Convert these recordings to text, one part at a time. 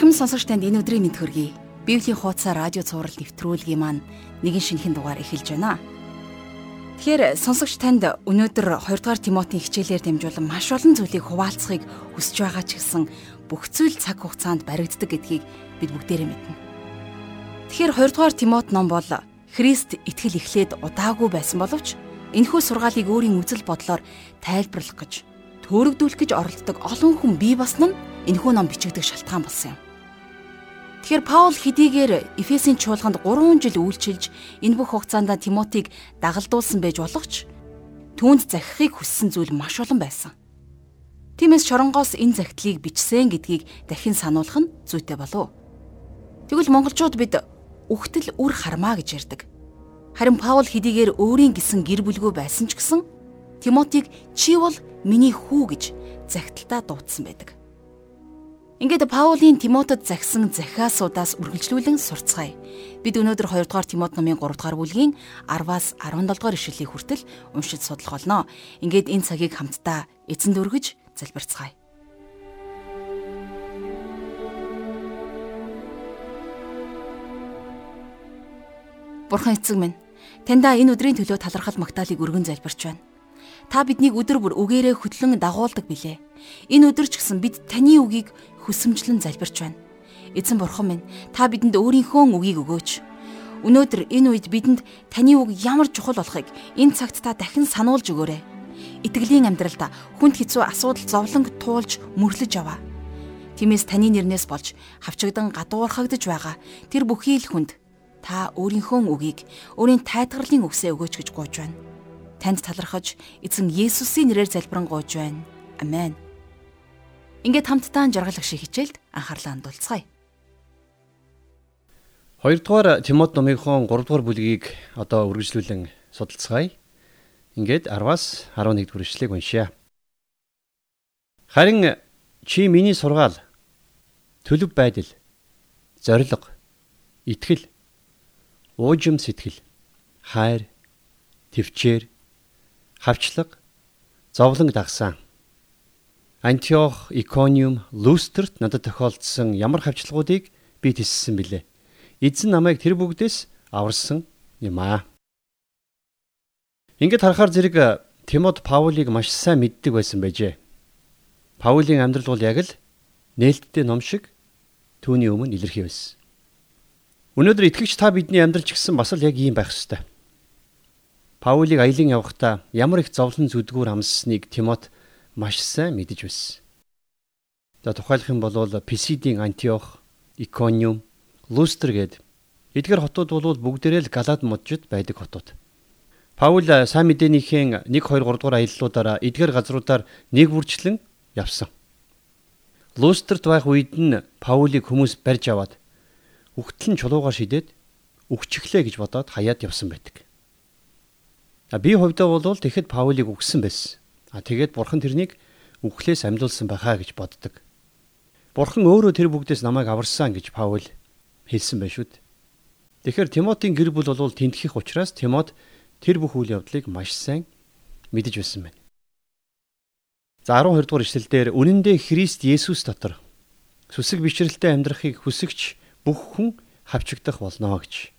Эрхэм сонсогч танд энэ өдрийн мэд хөргий. Библийн хуудасаар радио цаураар нэвтрүүлгийн маань нэгэн шинэхэн дугаар эхэлж байна. Тэгэхээр сонсогч танд өнөөдөр 2 дугаар Тимотийн хичээлээр дамжуулан маш олон зүйлийг хуваалцахыг хүсэж байгаа ч гэсэн бүх зүйл цаг хугацаанд баригддаг гэдгийг бид бүгдээрээ мэднэ. Тэгэхээр 2 дугаар Тимот ном бол Христ итгэл эхлээд удаагүй байсан боловч энэхүү сургаалыг өөрийн үзэл бодлоор тайлбарлах гэж төөрөгдүүлэх гэж оролддог олон хүн бий басна нь энэхүү ном бичигдэх шалтгаан болсон юм. Тэгэхээр Паул хэдийгээр Эфесийн чуулганд 3 жил үйлчилж энэ бүх хугацаанд Тимотиг дагалдуулсан байж болох ч түүнд захихыг хүссэн зүйл маш олон байсан. Тиймээс шоронгоос энэ загтлыг бичсэн гэдгийг дахин сануулах нь зүйтэй болов. Тэгвэл монголчууд бид үхтэл үр хармаа гэж ярьдаг. Харин Паул хэдийгээр өөрийн гисэн гэр бүлгүй байсан ч гэсэн Тимотиг чи бол миний хүү гэж загталтаа дуудсан байдаг. Ингээд Паулийн Тимотед загсан захиасуудаас үргэлжлүүлэн сурцгаая. Бид өнөөдөр 2 дугаар Тимот номын 3 дугаар бүлгийн 10-аас 17 дугаар ишлэлийг хүртэл уншиж судлах болно. Ингээд энэ цагийг хамтдаа эзэн дөргөж залбирцгаая. Бурхан эцэг минь, таньда энэ өдрийн төлөө талархал магтаалыг өргөн залбирч байна. Та биднийг өдөр бүр үгээрээ хөтлөн дагуулдаг билээ. Энэ өдөр ч гэсэн бид таны үгийг хүсэмжлэн залбирч байна. Эзэн бурхан минь, та бидэнд өөрийнхөө үгийг өгөөч. Өнөөдөр энэ үед бидэнд таны үг ямар чухал болохыг энэ цагт та дахин сануулж өгөөрэй. Итгэлийн амьдралда хүнд хэцүү асуудал зовлон туулж мөрлөж аваа. Тиймээс таны нэрнээс болж хавчэгдан гадуурхагдж байгаа тэр бүхий л хүнд та өөрийнхөө үгийг өөрийн тайтгарлын үгсээ өгөөч гэж гуйж байна танд талархаж эзэн Есүсийн нэрээр залбирanгуйж байна. Амен. Ингээд хамтдаа жаргалах шиг хичээлд анхаарлаа хандуулцгаая. 2 дугаар Тимот номынхон 3 дугаар бүлгийг одоо үргэлжлүүлэн судалцгаая. Ингээд 10-аас 11 дугаар ишлэгийг уншъя. Харин чи миний сургаал төлөв байдал зориг итгэл уужим сэтгэл хайр төвчээр хавчлаг зовлон дагсан. Антиох, Икониум, Лустерт надад тохиолдсон ямар хавчлагуудыг би тиссэн билээ. Эзэн намайг тэр бүгдээс аварсан юм аа. Ингээд харахаар зэрэг Тимот Паулийг маш сайн мэддэг байсан байжээ. Паулийн амьдрал бол яг л нээлттэй ном шиг түүний өмнө илэрхий байсан. Өнөөдөр итгэгч та бидний амьдрал ч гэсэн бас л яг ийм байх ёстой. Паулийг аялан явахдаа ямар их зовлон зүдгүүр амссныг Тимот маш сайн мэдэж байсан. За тухайлах юм бол Писидийн Антиох, Икониум, Лустер гээд эдгээр хотууд бол бүгдээрээ л Галаад мужид байдаг хотууд. Паул сайн мэдээнийхээ 1 2 3 дугаар аяллуудаараа эдгээр газруудаар нэг бүрчлэн явсан. Лустерт байх үед нь Паулийг хүмүүс барьж аваад нь чулуугаар шидээд үхчихлээ гэж бодоод хаяад явсан байдаг. Би хувьдаа бол тэгэхэд Паулийг үгсэн байсан. А тэгээд бурхан тэрнийг үхлээс амьдуулсан байхаа гэж боддог. Бурхан өөрөө тэр бүгдээс намайг аварсан гэж Паул хэлсэн байх шүү дээ. Тэгэхээр Тимотийн гэр бүл бол тентхих учраас Тимот тэр бүх үйл явдлыг маш сайн мэдэж байсан байна. За 12 дугаар ишлэлдэр үнэндээ Христ Есүс дотор сүсэг бишрэлтэй амьдрахыг хүсэгч бүх хүн хавчигдах болно гэж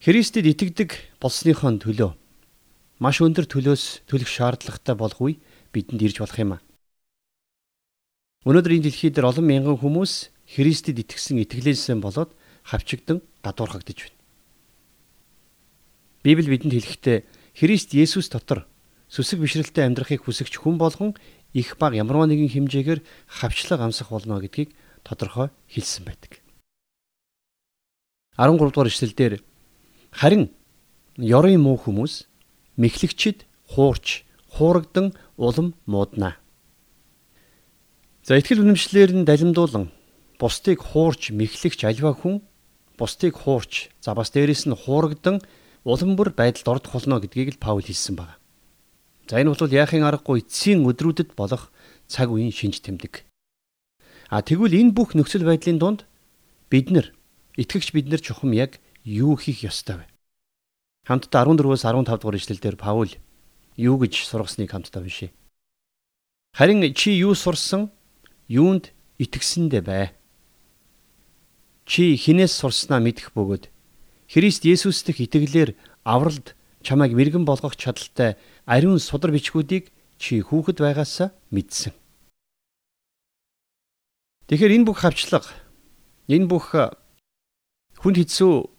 Христэд итгэдэг болсныхоо төлөө маш өндөр төлөөс төлөх шаардлагатай болох үе бидэнд ирж болох юм а. Өнөөдөр энэ дэлхий дээр олон мянган хүмүүс Христэд итгэсэн итгэлээсээ болоод хавчигдан гадуурхагдж байна. Библи бидэнд хэлэхдээ Христ Есүс дотор сүсэг бишрэлтэй амьдрахыг хүсэгч хүн болгон их баг ямарваа нэгэн хэмжээгээр хавчлаг амсах болно гэдгийг тодорхой хэлсэн байдаг. 13 дугаар эшлэлдэр Харин ёрын муу хүмүүс мэхлэгчид хуурч хуурагдан улам мууднаа. За ихтгэл үнэмшлэр нь далимдуулан бусдыг хуурч мэхлэгч альва хүн бусдыг хуурч за бас дээрэс нь хуурагдан улам бүр байдалд ордох болно гэдгийг л Паул хэлсэн байна. За энэ бол яахын аргагүй эцсийн өдрүүдэд болох цаг үеийн шинж тэмдэг. А тэгвэл энэ бүх нөхцөл байдлын дунд бид нар итгэгч бид нар чухам яг юу хийх ёстой вэ? Хамтдаа 14-өөс 15 дугаар ишлэлдэр Паул юу гэж сургасныг хамтдаа уншъя. Харин чи юу сурсан? Юунд итгэсэндээ бай. Чи хинээс сурснаа мэдэх бөгөөд Христ Есүс дэх итгэлээр авралд чамайг мэрэгэн болгох чадaltaй ариун судар бичгүүдийг чи хүүхэд байгаасаа мэдсэн. Тэгэхээр энэ бүх хавчлага энэ бүх хүнд хэцүү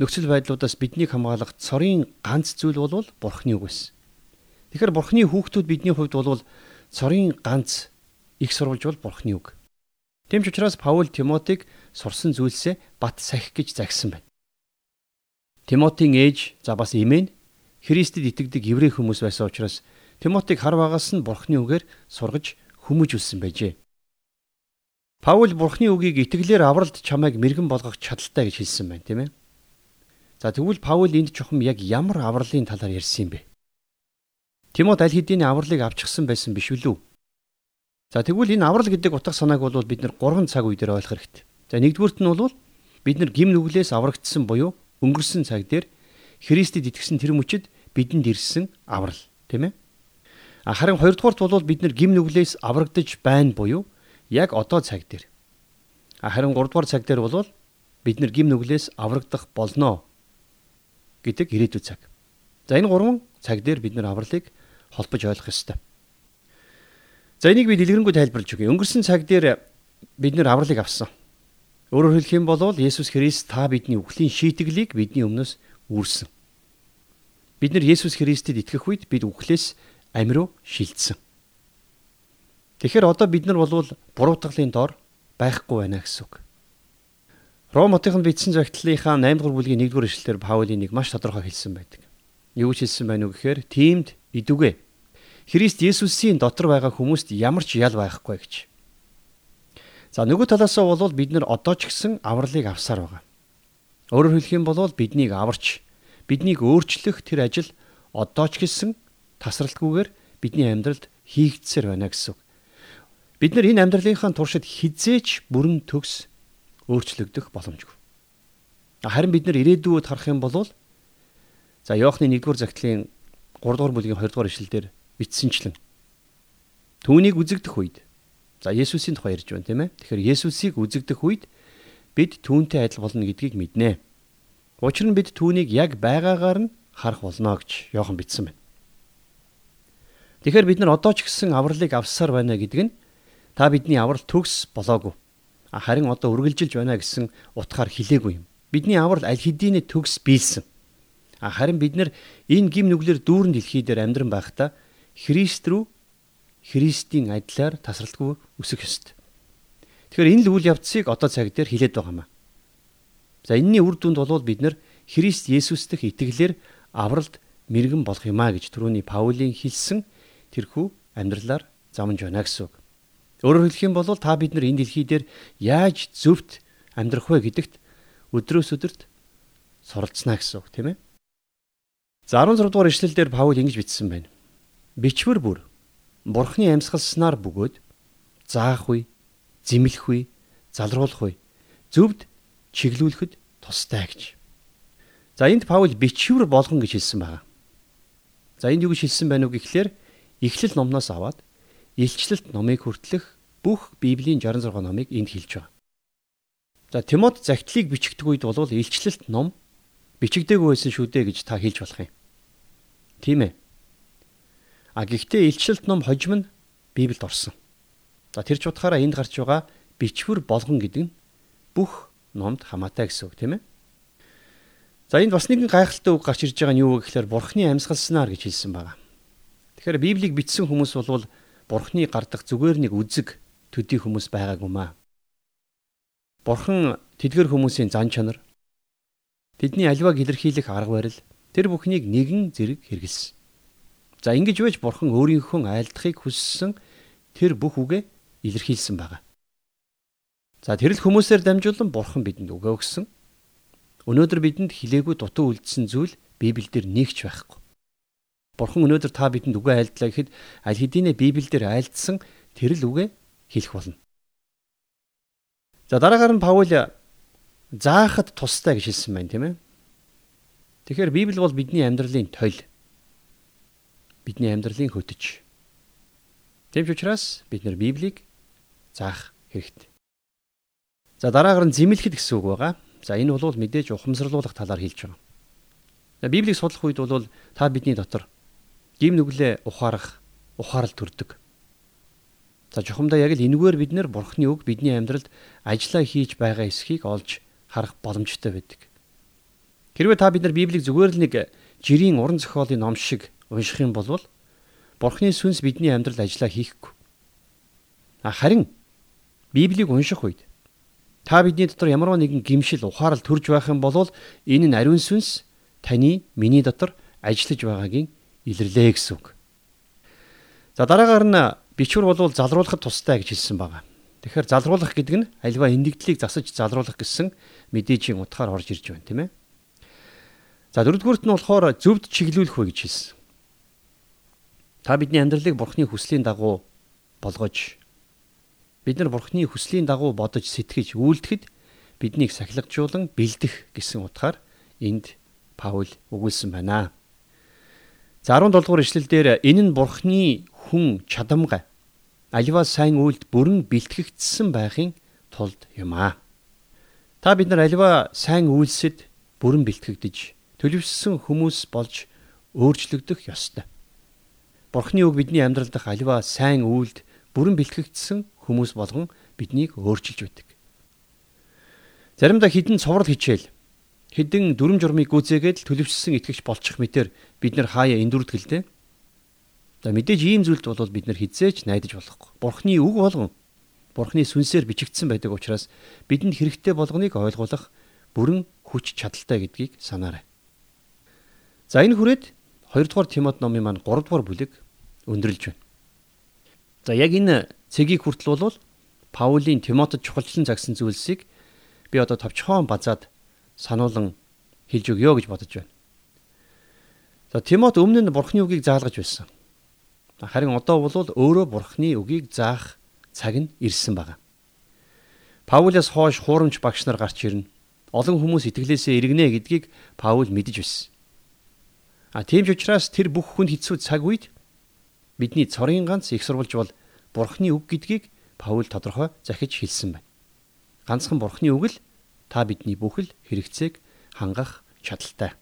нөхцөл байдлуудаас биднийг хамгаалах цорын ганц зүйл бол Бурхны үг байсан. Тэгэхээр Бурхны хүүхдүүд бидний хувьд бол цорын ганц их сурвалж бол Бурхны үг. Тэмч учраас Паул Тимотиг сурсан зүйлсээ бат сахих гэж загсан байна. Тимотийн ээж за бас имэн Христэд итгэдэг еврей хүмүүс байсан учраас Тимотиг хар багаас нь Бурхны үгээр сургаж хүмүүж үлсэн байжээ. Паул Бурхны үгийг итгэлээр авралт чамайг мэрэгэн болгох чадaltaй гэж хэлсэн байна, тийм ээ. За тэгвэл Паул энд чухам яг ямар авралын талаар ярьсан юм бэ? Тимот аль хэдийн авралыг авчихсан байсан биш үү? За тэгвэл энэ аврал гэдэг утга санааг бол бид нэр 3 цаг үе дээр ойлгох хэрэгтэй. За нэгдүгüүрт нь бол бид нар гим нүглээс аврагдсан буюу өнгөрсөн цаг дээр Христэд итгэсэн тэр мөчид бидэнд ирсэн аврал тийм ээ. Харин хоёрдугаарт бол бид нар гим нүглээс аврагдаж байна буюу яг одоо цаг дээр. Харин гуравдугаар цаг дээр бол бид нар гим нүглээс аврагдах болно гэдэг ирээдүйн цаг. За энэ гурван цаг дээр бид нар авралыг холбож ойлгох ёстой. За энийг би дэлгэрэнгүй тайлбарлаж өгье. Өнгөрсөн цаг дээр бид нар авралыг авсан. Өөрөөр хэлэх юм бол Есүс Христ та бидний үхлийн шийтгэлийг бидний өмнөөс үүрсэн. Бид нар Есүс Христэд итгэх үед бид үхлээс амь руу шилжсэн. Тэгэхээр одоо бид нар болвол буруутгалын дор байхгүй байна гэсэн үг. Ром хотынд бичсэн загтлынхаа 8 дугаар бүлгийн 1 дугаар ишлэлээр Паулын нэг маш тодорхой хэлсэн байдаг. Юу ч хэлсэн байноу гэхээр тиймд идүгэ Христ Есүсийн дотор байгаа хүмүүст ямар ч ял байхгүй гэж. За нөгөө талаасаа бол бид нар одоо ч гэсэн авралыг авсаар байгаа. Өөрөөр хэлэх юм бол биднийг аварч биднийг өөрчлөх тэр ажил одоо ч гэсэн тасралтгүйгээр бидний амьдралд хийгдсээр байна гэсэн үг. Бид нар энэ амьдралынхаа туршид хизээч бүрэн төгс өөрчлөгдөх боломжгүй. Харин бид нар ирээдүйд харах юм бол за Иохны 1-р загтлын 3-р бүлгийн 2-р ишлэлдэр бичсэнчлэн түүнийг үзэгдэх үед За Есүсийн тухай ярьж байна тийм ээ. Тэгэхээр Есүсийг үзэгдэх үед бид түүнтэй адил болно гэдгийг мэднэ. Учир нь бид түүнийг яг байгаагаар нь харах болно гэж Иохан бичсэн байна. Тэгэхээр бид нар одоо ч гэсэн авралыг авсаар байна гэдэг нь та бидний аврал төгс болоогүй. Харин одоо үргэлжилж байна гэсэн утгаар хэлээгүй юм. Бидний аврал аль хэдийнэ төгс биелсэн. Харин бид нар энэ гим нүглэр дүүрэн дэлхий дээр амьдран байхдаа Христ рүү Христийн адилаар тасралтгүй өсөх ёстой. Тэгэхээр энэ л үйл явцыг одоо цаг дээр хилээд байгаа юм. За энэний үр дүнд бол бид нар Христ Есүс дэх итгэлээр авралд мэрэгэн болох юмаа гэж түрүүний Паулийн хэлсэн тэрхүү амьдралаар замж байна гэсэн үг. Өөрөөр хэлэх юм бол та бид нар энэ дэлхий дээр яаж зөвхт амьдрах вэ гэдэгт өдрөөс өдөрт суралцнаа гэсэн үг тийм ээ. За 16 дугаар ишлэлдэр Паул ингэж бичсэн байна. Бичвэр бүр Бурхны амьсгалснаар бөгөөд заах үе, зэмлэх үе, залруулах үе зөвд чиглүүлэхэд тустай гэж. За энд Паул бичвэр болгон гэж хэлсэн байна. За энд юу гэж хэлсэн байна уу гэхлээр Эхлэл номноос аваад Илчлэлт номыг хүртлэх бүх Библийн 66 номыг энд хэлж байгаа. За Тимот загтлыг бичигдэх үед бол Илчлэлт ном бичигдээгүй байсан шүү дээ гэж та хэлж болох юм. Тийм ээ. А гэхдээ илчилт ном хожим нь Библиэд орсон. За тэр ч утгаараа энд гарч байгаа бичвэр болгон гэдэг нь бүх номд хамаатай гэсэн үг тийм ээ. За энд бас нэгэн гайхалтай үг гарч ирж байгаа нь юу вэ гэхээр Бурхны амьсгалснаар гэж хэлсэн байгаа. Тэгэхээр Библийг бичсэн хүмүүс бол Бурхны гардах зүгээр нэг үзэг төдий хүмүүс байгаагүй маа. Бурхан тэдгэр хүмүүсийн зан чанар тэдний аливааг илэрхийлэх арга барил тэр бүхнийг нэгэн зэрэг хэрэгэлсэн. За ингэж байж бурхан өөрийнхөө айлдахыг хүссэн тэр бүх үгээ илэрхийлсэн байгаа. За тэрл хүмүүсээр дамжуулан бурхан бидэнд үгээ өгсөн. Өнөөдөр бидэнд хилээгүй дутуу үлдсэн зүйл Библиэлд нэгч байхгүй. Бурхан өнөөдөр та бидэнд үгээ айлдлаа гэхэд аль хэдийнэ Библиэлд айлдсан тэрл үгээ хэлэх болно. За дараагаар нь Паул заахад тустай гэж хэлсэн байна тийм ээ. Тэгэхээр Библи бол бидний амьдралын тойл бидний амьдралын хөтөч. Тэм ч учраас бид нар Библийг заах хэрэгтэй. За дараагаар нь зэмлэхэд гэсэн үг байгаа. За энэ бол мэдээж ухамсарлуулах талаар хэлж байгаа. Библийг судлах үед бол та бидний дотор гим нүглээ ухаарах, ухаарал төрдөг. За чухамдаа яг л энэгээр бид нэр Бурхны үг бидний амьдралд ажиллаа хийж байгаа эсхийг олж харах боломжтой байдаг. Хэрвээ та бид нар Библийг зүгээр л нэг жирийн уран зохиолын ном шиг унших юм бол Бурхны сүнс бидний амьдралд ажиллаа хийхгүй. А харин Библийг унших үед та бидний дотор ямар нэгэн гимшил ухаарал төрж байх юм бол энэ нь ариун сүнс таны миний дотор ажиллаж байгаагийн илэрлээ гэсэн үг. За дараагаар нь бичвэр бол залруулахад тустай гэж хэлсэн байгаа. Тэгэхээр залруулах гэдэг нь альва эндэгдлийг засаж залруулах гэсэн мэдээжийн утгаар орж ирж байна тийм ээ. За дөрөвдүгüүрт нь болохоор зөвд чиглүүлэх вэ гэж хэлсэн. Та бидний амьдралыг бурхны хүслийн дагуу болгож бид нар бурхны хүслийн дагуу бодож сэтгэж үйлдэхэд биднийг сахилгажуулан бэлдэх гэсэн утгаар энд Паул өгүүлсэн байна. За 17 дугаар ишлэлдэр энэ нь бурхны хүн чадамгай аливаа сайн үйлд бүрэн бэлтгэгдсэн байхын тулд юм аа. Та бид нар аливаа сайн үйлсэд бүрэн бэлтгэгдэж төлөвшсөн хүмүүс болж өөрчлөгдөх ёстой. Бурхны үг бидний амьдрал дахь аливаа сайн үйлд бүрэн бэлтгэгдсэн хүмүүс болгон биднийг өөрчилж байдаг. Заримдаа хідэн цоврал хичээл хідэн дүрм журмыг гүйцээгээд төлөвшсөн итгэгч болчих мэтэр бид нар хаяа эндүрдэг л дээ. За мэдээж ийм зүйлд бол бид нар хизээч найдаж болохгүй. Бурхны үг болгон Бурхны сүнсээр бичигдсэн байдаг учраас бидэнд хэрэгтэй болгоныг ойлгох бүрэн хүч чадалтай гэдгийг санаарай. За энэ хүрээд 2 дугаар Тимот номын маань 3 дугаар бүлэг өндөрлж байна. За яг энэ цэгийг хүртэл бол Паулийн Тимотод чухалчлан загсан зүйлсийг би одоо товчхон базаад сануулan хэлж өгье гэж бодож байна. За Тимот өмнө нь Бурхны үгийг заалгаж байсан. Харин одоо бол өөрөө Бурхны үгийг заах цаг нь ирсэн байна. Паулаас хойш хуурамч багш нар гарч ирнэ. Олон хүмүүс итгэлээсээ иргэнэ гэдгийг Паул мэдэж байсан. А тийм ч учраас тэр бүх хүнд хэцүү цаг үед бидний цорын ганц их сурвалж бол Бурхны үг гэдгийг Паул тодорхой захиж хэлсэн байна. Ганцхан Бурхны үг л та бидний бүхэл хэрэгцээг хангах чадaltaй.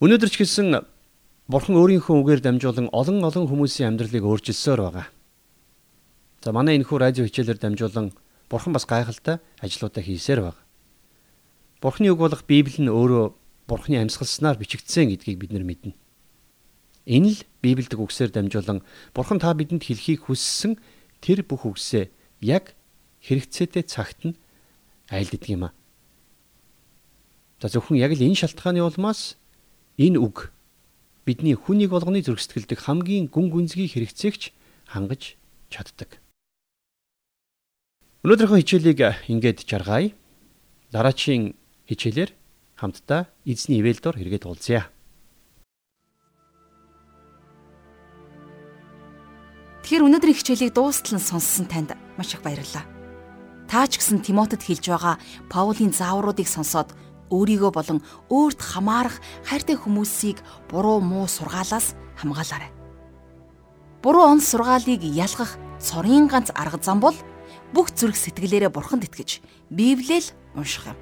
Өнөөдөр ч гэсэн Бурхан өөрийнхөө үгээр дамжуулан олон олон хүмүүсийн амьдралыг өөрчилсөөр байгаа. За манай энэхүү радио хичээлээр дамжуулан Бурхан бас гайхалтай ажлуудаа хийсээр байна. Бурханы үг болох Библи нь өөрөө Бурханы амьсгалснаар бичигдсэн гэдгийг бид нар мэднэ. Энэ л Библиэд үгсээр дамжуулан Бурхан та бидэнд хэлхийг хүссэн тэр бүх үгсээ яг хэрэгцээтэй цагт нь айлддаг юм а. За зөвхөн яг л энэ шалтгааны улмаас энэ үг бидний хүнийг болгоны зүрх сэтгэлдэх хамгийн гүн гүнзгий хэрэгцээгч хангаж чаддаг. Өнөөдрийнхөө хичээлийг ингээд жаргая. Дараачийн хичээлээр хамтдаа эзний ивэлдор хэрэгэд уулзъя. Тэгэхээр өнөөдрийн хичээлийг дуустал нь сонссон танд маш их баярлалаа. Та ч гэсэн Тимотед хэлж байгаа Паулийн заавруудыг сонсоод өөрийгөө болон өөрт хамаарах хайртай хүмүүсийг буруу муу сургаалаас хамгаалаарай. Буруу он сургаалыг ялгах цорын ганц арга зам бол бүх зүрх сэтгэлээрээ бурханд итгэж Библиэл унших юм.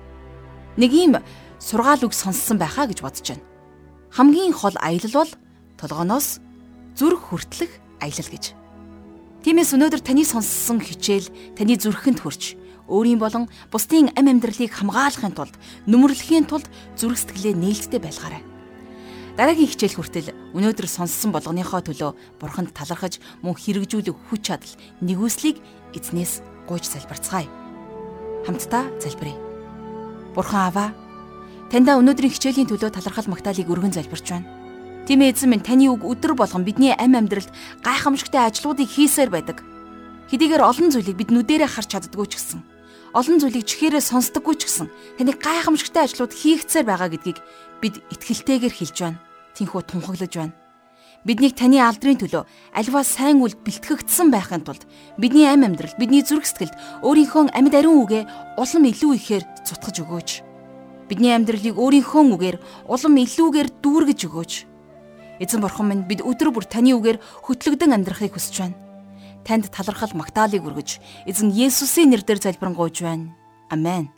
Нэг ийм сургаал үг сонссон байхаа гэж бодож байна. Хамгийн хол аялал бол толгоноос зүрх хүртлэх аялал гэж. Тиймээс өнөөдөр таны сонссон хичээл таны зүрхэнд хүрч өөрийн болон бусдын ам амьдралыг хамгаалахын тулд нүмерлэхийн тулд зүрх сэтгэлээ нээлттэй байлгаарай. Дараагийн хичээл хүртэл өнөөдөр сонссон болгоныхоо төлөө бурханд талархаж мөн хэрэгжүүлэх хүч чадал нэгүслийг эзнээс гуйж залбирцгаая. Хамтдаа залбирая. Бурхан аваа таньда өнөөдрийн хичээлийн төлөө талархал магтаалыг өргөн залбирч байна. Тийм эзэн минь таны үг өдөр болгон бидний амь амьдралд гайхамшигтай ажлуудыг хийсээр байдаг. Хэдийгээр олон зүйлийг бид нүдэрээ харж чаддгүй ч гэсэн олон зүйлийг чихээрээ сонсдоггүй ч гэсэн таны гайхамшигтай ажлууд хийгцээр байгаа гэдгийг бид итгэлтэйгээр хэлж байна. Тинхүү тунхаглаж байна. Биднийг таны алдрын төлөө альва сайн үлд бэлтгэгдсэн байхын тулд бидний амь амьдрал, бидний зүрх сэтгэлд өөрийнхөө амьд ариун үгээ улам илүү ихээр цутгаж өгөөч. Бидний амьдралыг өөрийнхөө үгээр улам илүүгээр дүүргэж өгөөч Эзэн бурхан минь бид өдөр бүр таны үгээр хөтлөгдөн амьдрахыг хүсэж байна. Танд талархал магтаалыг өргөж эзэн Есүсийн нэрээр залбирanгуйж байна. Амен.